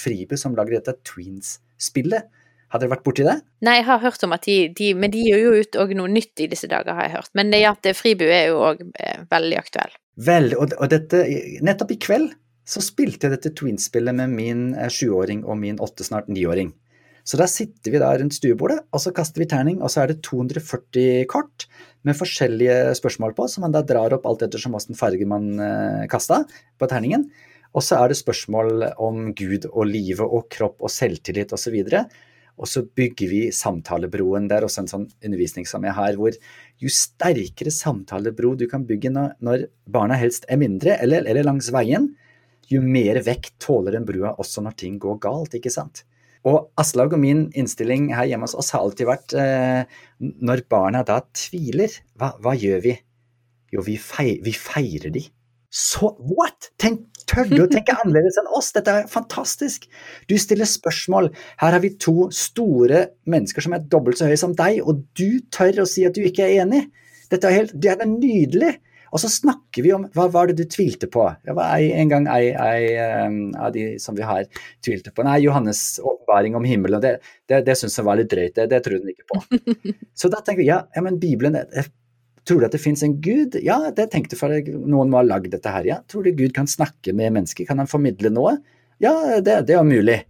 Fribu, som lager dette Tweens-spillet. Har dere vært borti det? Nei, jeg har hørt om at de, de Men de gir jo ut noe nytt i disse dager, har jeg hørt. Men det at Fribu er jo òg eh, veldig aktuell. Vel, og, og dette, nettopp i kveld så spilte jeg dette Twins-spillet med min eh, sjuåring og min åtte, snart niåring. Så da sitter vi da rundt stuebordet, og så kaster vi terning, og så er det 240 kort med forskjellige spørsmål på, som man da drar opp alt ettersom hvilken farge man eh, kasta på terningen. Og så er det spørsmål om Gud og livet og kropp og selvtillit osv. Og, så og så bygger vi samtalebroen. Det er også en sånn undervisning som jeg har, hvor jo sterkere samtalebro du kan bygge når, barna helst er mindre, eller, eller, langs veien, jo mer vekt tåler den brua også når ting går galt, ikke sant. Og Aslaug og min innstilling her hjemme hos oss har alltid vært eh, når barna da tviler, hva, hva gjør vi? Jo, vi, feirer, vi feirer de. Så what?! Tenk, tør du å tenke annerledes enn oss? Dette er fantastisk! Du stiller spørsmål. Her har vi to store mennesker som er dobbelt så høye som deg, og du tør å si at du ikke er enig. Dette er, helt, det er nydelig! Og så snakker vi om hva var det du tvilte på? Det var en gang ei, um, av de som vi har tvilte på. Nei, Johannes' åpenbaring om himmelen. Det, det, det syns jeg var litt drøyt. Det, det trodde hun ikke på. Så da tenker vi ja, ja men Bibelen er Tror du at det fins en gud? Ja, det tenkte for noen må ha lagd dette her, ja. Tror du Gud kan snakke med mennesker? Kan han formidle noe? Ja, det, det er mulig.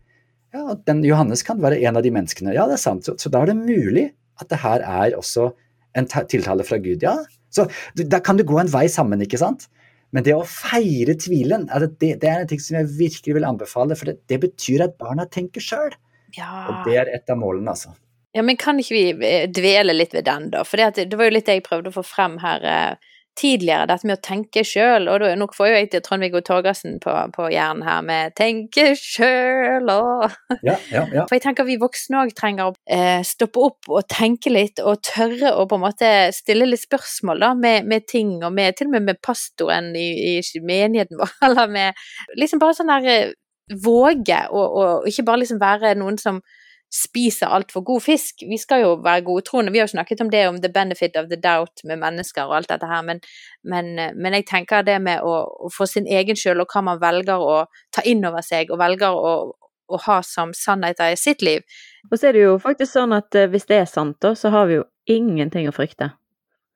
Ja, den Johannes kan være en av de menneskene. Ja, det er sant. Så, så da er det mulig at det her er også en tiltale fra Gud. Ja, så da kan du gå en vei sammen, ikke sant? Men det å feire tvilen, det, det er en ting som jeg virkelig vil anbefale, for det, det betyr at barna tenker sjøl. Ja. Og det er et av målene, altså. Ja, men kan ikke vi eh, dvele litt ved den, da? For det, var jo litt det jeg prøvde å få frem her eh, tidligere, dette med å tenke sjøl. Og nå får jo jeg til Trond-Viggo Torgersen på, på hjernen her med 'tenke sjøl' og ja, ja, ja. For jeg tenker vi voksne òg trenger å eh, stoppe opp og tenke litt, og tørre å på en måte stille litt spørsmål da, med, med ting, og med, til og med med pastoren i, i menigheten vår, eller med Liksom bare sånn der våge, og, og ikke bare liksom være noen som spiser altfor god fisk. Vi skal jo være godtroende. Vi har jo snakket om det, om the benefit of the doubt med mennesker og alt dette her, men, men, men jeg tenker det med å, å få sin egen skyld, og hva man velger å ta inn over seg, og velger å, å ha som sannheter i sitt liv. Og så er det jo faktisk sånn at eh, hvis det er sant, da, så har vi jo ingenting å frykte.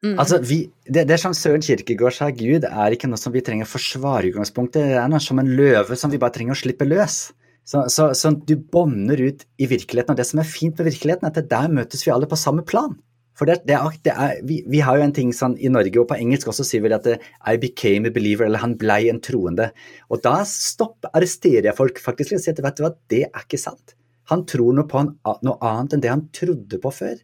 Mm. Altså, vi, det, det, som Søren Kirkegård sa, Gud er ikke noe som vi trenger å forsvare i utgangspunktet. Det er noe som en løve som vi bare trenger å slippe løs. Så, så, så, du bånder ut i virkeligheten. Og det som er fint med virkeligheten, er at der møtes vi alle på samme plan. For det, det er, det er, vi, vi, har jo en ting sånn i Norge, og på engelsk også sier vi at det, I became a believer, eller han blei en troende. Og da stopp, arresterer jeg folk faktisk og sier at vet du hva, det er ikke sant. Han tror noe på en, noe annet enn det han trodde på før.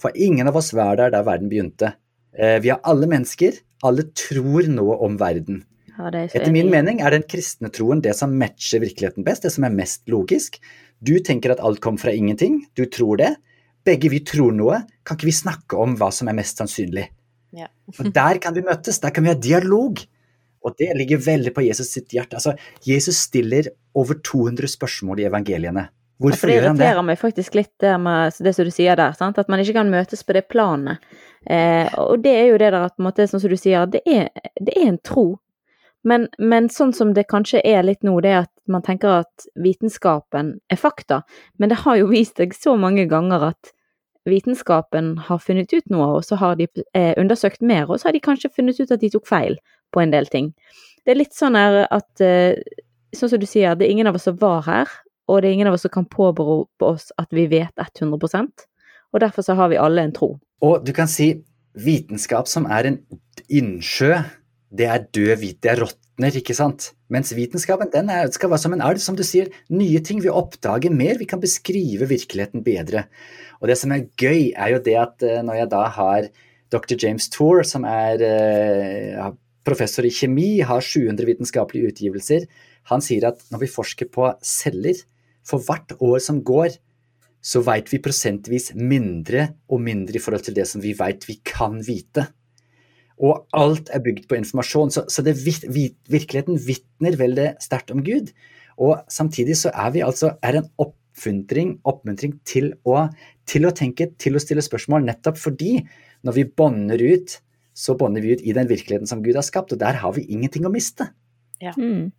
For ingen av oss var der da verden begynte. Eh, vi er alle mennesker, alle tror noe om verden. Det er Etter min mening er den kristne troen det som matcher virkeligheten best, det som er mest logisk. Du tenker at alt kom fra ingenting, du tror det. Begge vi tror noe, kan ikke vi snakke om hva som er mest sannsynlig? Ja. Og der kan vi møtes, der kan vi ha dialog. Og det ligger veldig på Jesus sitt hjerte. Altså, Jesus stiller over 200 spørsmål i evangeliene. Hvorfor gjør han det? irriterer meg faktisk litt det, med, det som du sier der, sant? at man ikke kan møtes på det planet. Eh, og det er jo det der at på en måte, sånn som du sier, det er, det er en tro. Men, men sånn som det kanskje er litt nå, det er at man tenker at vitenskapen er fakta. Men det har jo vist seg så mange ganger at vitenskapen har funnet ut noe, og så har de eh, undersøkt mer, og så har de kanskje funnet ut at de tok feil på en del ting. Det er litt sånn at eh, Sånn som du sier, det er ingen av oss som var her, og det er ingen av oss som kan påberope oss at vi vet 100% og derfor så har vi alle en tro. Og du kan si vitenskap som er en innsjø, det er død hvit, det er råtner, ikke sant? Mens vitenskapen den er, skal være som en elv, som du sier. Nye ting, vi oppdager mer, vi kan beskrive virkeligheten bedre. Og det som er gøy, er jo det at eh, når jeg da har dr. James Tour, som er eh, professor i kjemi, har 700 vitenskapelige utgivelser, han sier at når vi forsker på celler, for hvert år som går, så vet vi prosentvis mindre og mindre i forhold til det som vi vet vi kan vite. Og alt er bygd på informasjon, så, så det, virkeligheten vitner veldig sterkt om Gud. Og samtidig så er vi altså er en oppmuntring, oppmuntring til, å, til å tenke, til å stille spørsmål, nettopp fordi når vi bånder ut, så bånder vi ut i den virkeligheten som Gud har skapt, og der har vi ingenting å miste. Mm.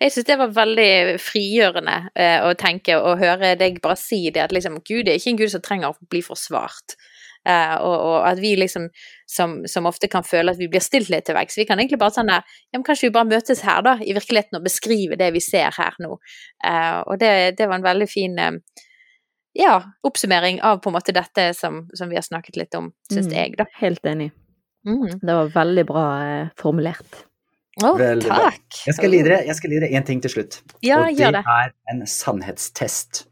Jeg syns det var veldig frigjørende eh, å tenke og høre deg bare si det, at liksom Gud er ikke en gud som trenger å bli forsvart. Eh, og, og at vi liksom, som, som ofte kan føle at vi blir stilt litt til veggs, vi kan egentlig bare sånn der Ja, men kanskje vi bare møtes her, da, i virkeligheten, og beskrive det vi ser her nå. Uh, og det, det var en veldig fin uh, ja, oppsummering av på en måte dette som, som vi har snakket litt om, syns Mm. jeg, da. Helt enig. Mm. Det var veldig bra uh, formulert. Å, Veldig takk! Jeg skal lide dere, jeg skal lide én en ting til slutt. Ja, og det, det. er en sannhetstest.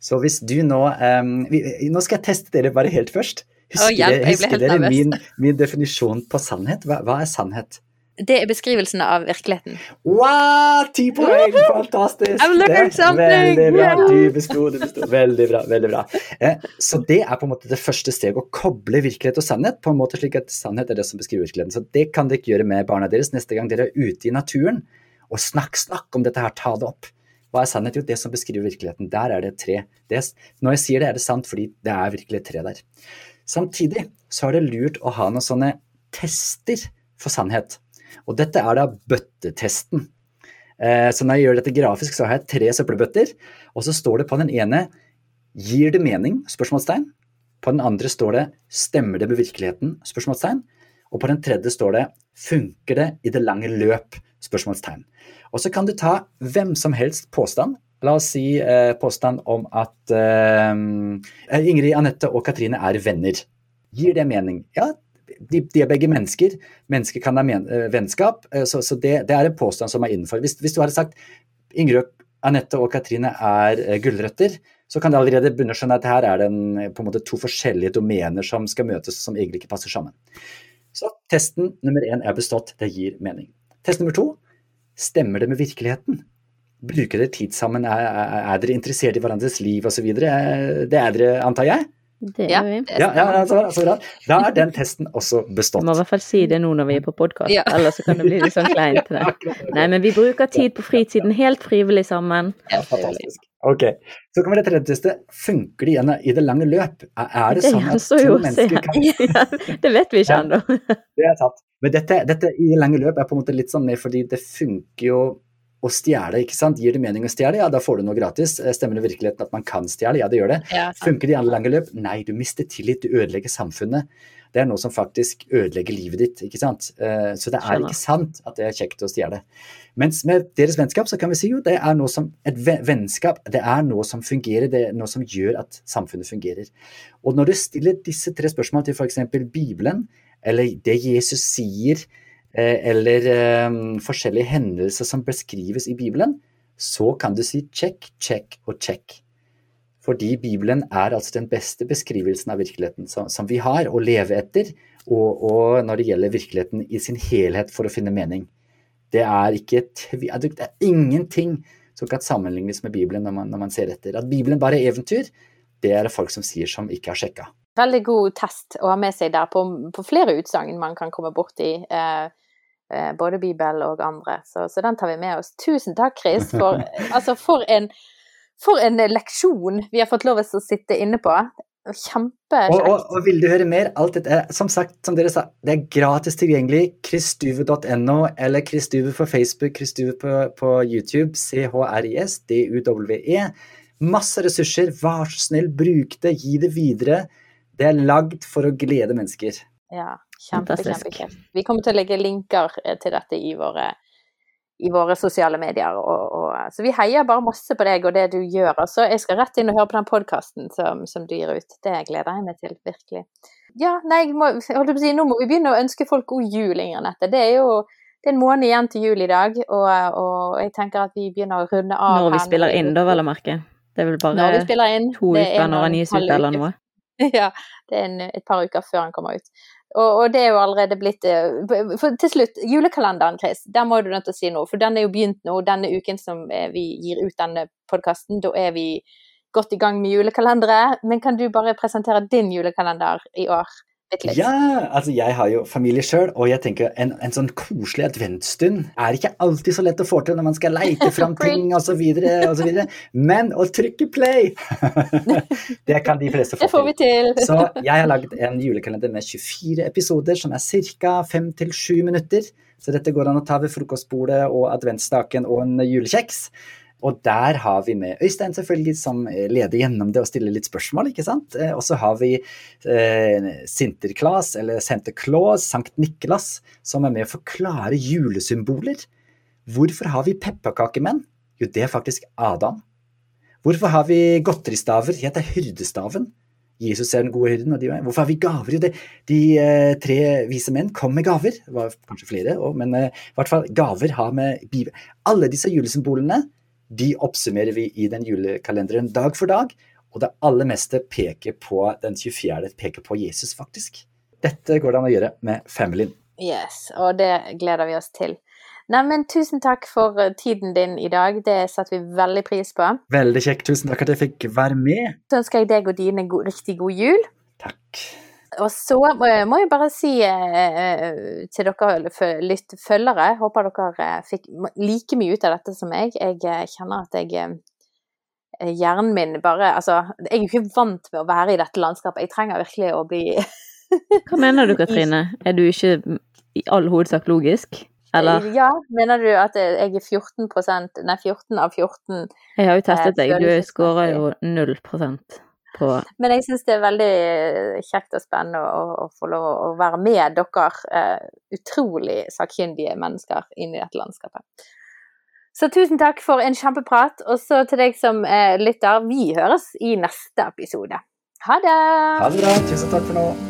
Så hvis du nå um, vi, Nå skal jeg teste dere bare helt først. Husker, hjelp, husker dere min, min definisjon på sannhet? Hva, hva er sannhet? Det er beskrivelsen av virkeligheten. Wow, ti poeng! Fantastisk! Veldig bra. Du besto, du besto. Veldig bra. veldig bra. Eh, så det er på en måte det første steget, å koble virkelighet og sannhet, på en måte slik at sannhet er det som beskriver virkeligheten. Så det kan dere gjøre med barna deres neste gang dere er ute i naturen. Og snakk, snakk om dette her, ta det opp. Hva er sannhet? Jo, det som beskriver virkeligheten. Der er det tre. Det, når jeg sier det, er det sant fordi det er virkelig et tre der. Samtidig så er det lurt å ha noen sånne tester for sannhet. Og dette er da bøttetesten. Eh, så når jeg gjør dette grafisk, så har jeg tre søppelbøtter, og så står det på den ene Gir det mening? spørsmålstegn. På den andre står det Stemmer det med virkeligheten? spørsmålstegn. Og på den tredje står det Funker det i det lange løp? spørsmålstegn. Og så kan du ta hvem som helst påstand. La oss si eh, påstand om at eh, Ingrid, Anette og Katrine er venner. Gir det mening? Ja, de, de er begge mennesker. Mennesker kan ha men, eh, vennskap, eh, så, så det, det er en påstand som er innenfor. Hvis, hvis du hadde sagt Ingrid, Anette og Katrine er eh, gulrøtter, så kan du allerede begynne å skjønne at her er det en, eh, på en måte to forskjellige domener som skal møtes, som egentlig ikke passer sammen. Så testen nummer én er bestått, det gir mening. Test nummer to, stemmer det med virkeligheten? Bruker dere tid sammen, er, er, er dere interessert i hverandres liv osv.? Det er dere, antar jeg? Det Ja, gjør vi. Ja, ja, stemmer. ja, så bra, så bra. Da er den testen også Du bestått. må i hvert fall si det nå når vi er på podkast, Ja. ellers så kan det bli litt sånn kleint. det. Nei, men vi bruker tid på fritiden helt frivillig sammen. Ja, fantastisk. Ok, Så kommer det tredje testet. Funker det igjen i det lange løp? Er er det Det sånn at to mennesker kan Ja, det vet vi ikke Ja. ennå. Det er sant. Men dette, dette i det lange løp er på en måte litt sånn mer fordi det funker jo å stjele, ikke sant. Gir det mening å stjele, ja da får du noe gratis. Eh, Stemmer det virkeligheten at man kan stjele? Ja, det gjør det. Ja. Funker det i alle lange løp? Nei, du mister tillit, du ødelegger samfunnet. Det er noe som faktisk ødelegger livet ditt, ikke sant. Eh, Så det er ikke sant at det er kjekt å stjele. Mens med deres vennskap så kan vi si jo det er noe som et vennskap, det er noe som fungerer, det er noe som gjør at samfunnet fungerer. Og når du stiller disse tre spørsmålene til f.eks. Bibelen, eller det Jesus sier, eller eh, forskjellige hendelser som beskrives i Bibelen, så kan du si check, check og check. Fordi Bibelen er altså den beste beskrivelsen av virkeligheten som, som vi har å leve etter, og, og når det gjelder virkeligheten i sin helhet for å finne mening. Det er, ikke, det er ingenting som kan sammenlignes med Bibelen når man, når man ser etter. At Bibelen bare er eventyr, det er det folk som sier som ikke har sjekka. Veldig god test å ha med seg der på, på flere utsagn man kan komme borti. Eh, eh, både Bibel og andre. Så, så, den tar vi med oss. Tusen takk, Chris, for, altså for, en, for en leksjon vi har fått lov til å sitte inne på. Kjempekjekt. Og, og, og, vil du høre mer? Alt dette er, som sagt, som dere sa, det er gratis tilgjengelig. chrisduve.no eller chrisduve på Facebook, chrisduve på, på YouTube. C-H-R-I-S, D-U-W-E. Masse ressurser. Vær så snill, bruk det, gi det videre. Det er lagd for å glede mennesker. Ja, kjempe, kjempekult. Vi kommer til å legge linker eh, til dette i våre, i våre sosiale medier. Og, og, så vi heier bare masse på deg og det du gjør. så jeg skal rett inn og høre på den podkasten som, som, du gir ut. Det gleder jeg meg til, virkelig. Ja, nei, må, si, nå må vi begynne å ønske folk god jul, Inger Nette. Det er jo det er en måned igjen til jul i dag, og, og, jeg tenker at vi begynner å runde av. Når vi spiller inn, da, vel å merke. Det er vel bare to uker når han gis ut, eller noe? ja, det er en, et par uker før han kommer ut. Og, og, det er jo allerede blitt eh, For til slutt, julekalenderen, Chris, der må du nødt til å si noe. For den er jo begynt nå, denne uken som eh, vi gir ut denne podkasten. Da er vi godt i gang med julekalendere. Men kan du bare presentere din julekalender i år? Ja, altså jeg har jo familie sjøl, og jeg tenker en, en sånn koselig adventsstund er ikke alltid så lett å få til når man skal leite fram ting osv. Men å trykke play, det kan de fleste få. Det får vi til. så jeg har lagd en julekalender med 24 episoder som er ca. 5-7 minutter. Så dette går an å ta ved frokostbordet og adventsstaken og en julekjeks. Og der har vi med Øystein, selvfølgelig, som leder gjennom det og stiller litt spørsmål. ikke sant? Eh, og så har vi eh, Sinterklas, eller Santa Claus, Sankt Niklas, som er med å forklare julesymboler. Hvorfor har vi pepperkakemenn? Jo, det er faktisk Adam. Hvorfor har vi godteristaver? Ja, det er hyrdestaven. Jesus er den gode hyrden. og de, Hvorfor har vi gaver? Jo, det, de eh, tre vise menn kom med gaver. Det var kanskje flere, men eh, i hvert fall gaver har med Bibel. Alle disse julesymbolene de oppsummerer vi i den julekalenderen dag for dag. Og det aller meste peker på den 24. peker på Jesus, faktisk. Dette går det an å gjøre med familien. Yes, og det gleder vi oss til. Neimen, tusen takk for tiden din i dag. Det setter vi veldig pris på. Veldig kjekt. Tusen takk at jeg fikk være med. Så ønsker jeg deg og dine go riktig god jul. Takk. Og så må jeg bare si eh, til dere litt følgere, håper dere eh, fikk like mye ut av dette som meg. Jeg eh, kjenner at jeg eh, Hjernen min bare Altså, jeg er jo ikke vant med å være i dette landskapet. Jeg trenger virkelig å bli Hva mener du, Katrine? Er du ikke i all hovedsak logisk? Eller? Ja, mener du at jeg er 14% Nei, 14 av 14 Jeg har jo testet deg, du skårer jo 0 på Men jeg syns det er veldig kjekt og spennende å, å få lov å være med dere uh, utrolig sakkyndige mennesker inn i dette landskapet. Så tusen takk for en kjempeprat, og så til deg som uh, lytter, vi høres i neste episode. Ha det! Ha det bra. Tusen takk for nå.